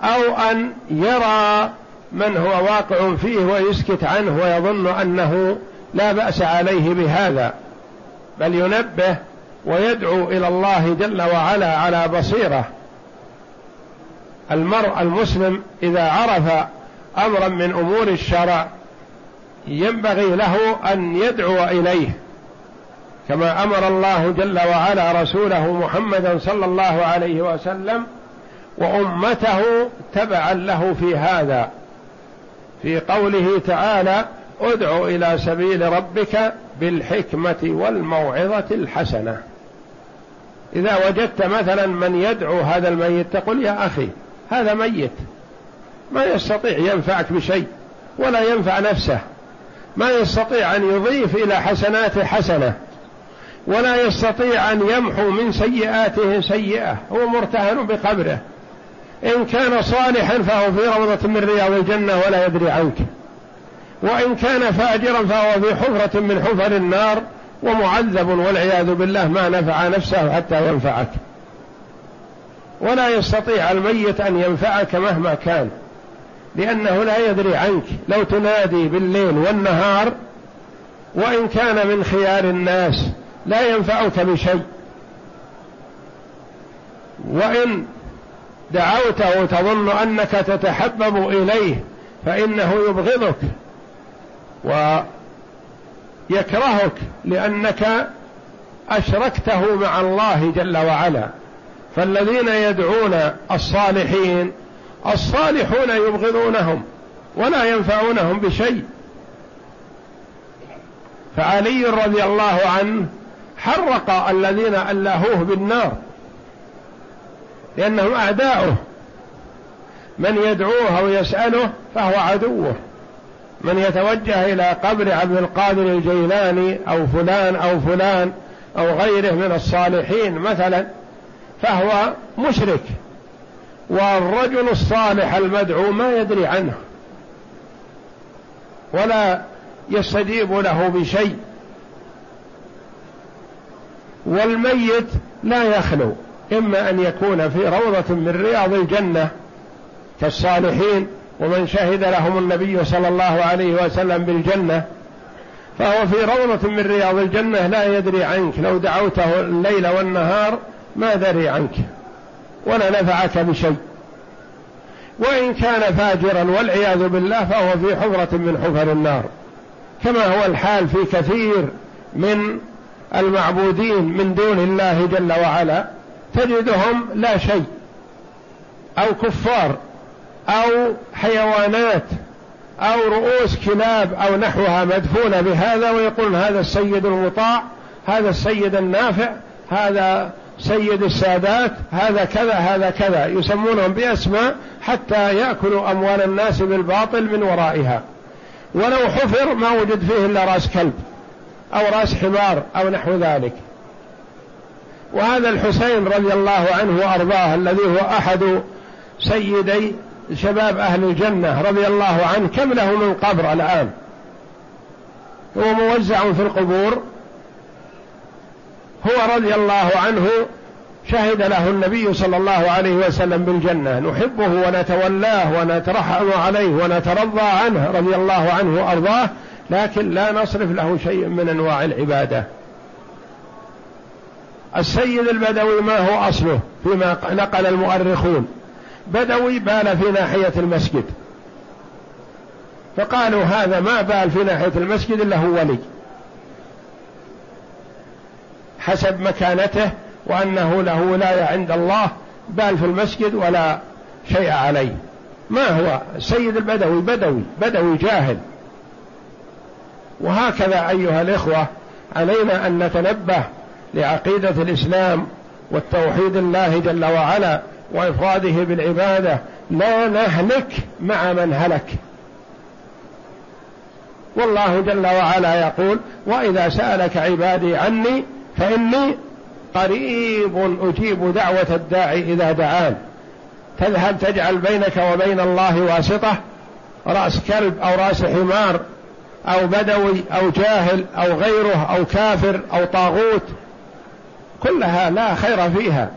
أو أن يرى من هو واقع فيه ويسكت عنه ويظن أنه لا بأس عليه بهذا. بل ينبه ويدعو إلى الله جل وعلا على بصيرة. المرء المسلم إذا عرف أمرا من أمور الشرع ينبغي له أن يدعو إليه كما أمر الله جل وعلا رسوله محمدا صلى الله عليه وسلم وأمته تبعا له في هذا في قوله تعالى ادع إلى سبيل ربك بالحكمة والموعظة الحسنة. إذا وجدت مثلا من يدعو هذا الميت تقول يا أخي هذا ميت. ما يستطيع ينفعك بشيء ولا ينفع نفسه. ما يستطيع أن يضيف إلى حسناته حسنة ولا يستطيع أن يمحو من سيئاته سيئة. هو مرتهن بقبره. إن كان صالحا فهو في روضة من رياض الجنة ولا يدري عنك. وإن كان فاجرا فهو في حفرة من حفر النار ومعذب والعياذ بالله ما نفع نفسه حتى ينفعك. ولا يستطيع الميت أن ينفعك مهما كان. لأنه لا يدري عنك. لو تنادي بالليل والنهار وإن كان من خيار الناس لا ينفعك بشيء وإن دعوته تظن أنك تتحبب إليه فإنه يبغضك ويكرهك لأنك أشركته مع الله جل وعلا. فالذين يدعون الصالحين الصالحون يبغضونهم ولا ينفعونهم بشيء. فعلي رضي الله عنه حرق الذين ألاهوه بالنار لأنهم أعداؤه. من يدعوه أو يسأله فهو عدوه. من يتوجه إلى قبر عبد القادر الجيلاني أو فلان أو فلان أو غيره من الصالحين مثلا فهو مشرك. والرجل الصالح المدعو ما يدري عنه ولا يستجيب له بشيء والميت لا يخلو إما أن يكون في روضة من رياض الجنة كالصالحين ومن شهد لهم النبي صلى الله عليه وسلم بالجنة فهو في روضة من رياض الجنة لا يدري عنك لو دعوته الليل والنهار ما دري عنك. ولا نفعك بشيء. وإن كان فاجرا والعياذ بالله فهو في حفرة من حفر النار. كما هو الحال في كثير من المعبودين من دون الله جل وعلا تجدهم لا شيء. أو كفار أو حيوانات أو رؤوس كلاب أو نحوها مدفونة بهذا ويقول هذا السيد المطاع هذا السيد النافع هذا سيد السادات هذا كذا هذا كذا. يسمونهم بأسماء حتى يأكلوا أموال الناس بالباطل من ورائها. ولو حفر ما وجد فيه إلا رأس كلب أو رأس حمار أو نحو ذلك. وهذا الحسين رضي الله عنه وأرضاه الذي هو أحد سيدي شباب أهل الجنة رضي الله عنه كم له من قبر الآن؟ هو موزع في القبور. هو رضي الله عنه شهد له النبي صلى الله عليه وسلم بالجنة. نحبه ونتولاه ونترحم عليه ونترضى عنه رضي الله عنه وأرضاه لكن لا نصرف له شيء من أنواع العبادة. السيد البدوي ما هو أصله فيما نقل المؤرخون؟ بدوي بال في ناحية المسجد. فقالوا هذا ما بال في ناحية المسجد إلا هو ولي. حسب مكانته وأنه له ولاية عند الله بال في المسجد ولا شيء عليه. ما هو؟ السيد البدوي بدوي بدوي جاهل. وهكذا أيها الإخوة علينا أن نتنبه لعقيدة الإسلام والتوحيد الله جل وعلا وإفراده بالعبادة. لا نهلك مع من هلك. والله جل وعلا يقول وإذا سألك عبادي عني فإني قريب أجيب دعوة الداعي إذا دعان. تذهب تجعل بينك وبين الله واسطة؟ رأس كلب أو رأس حمار أو بدوي أو جاهل أو غيره أو كافر أو طاغوت. كلها لا خير فيها.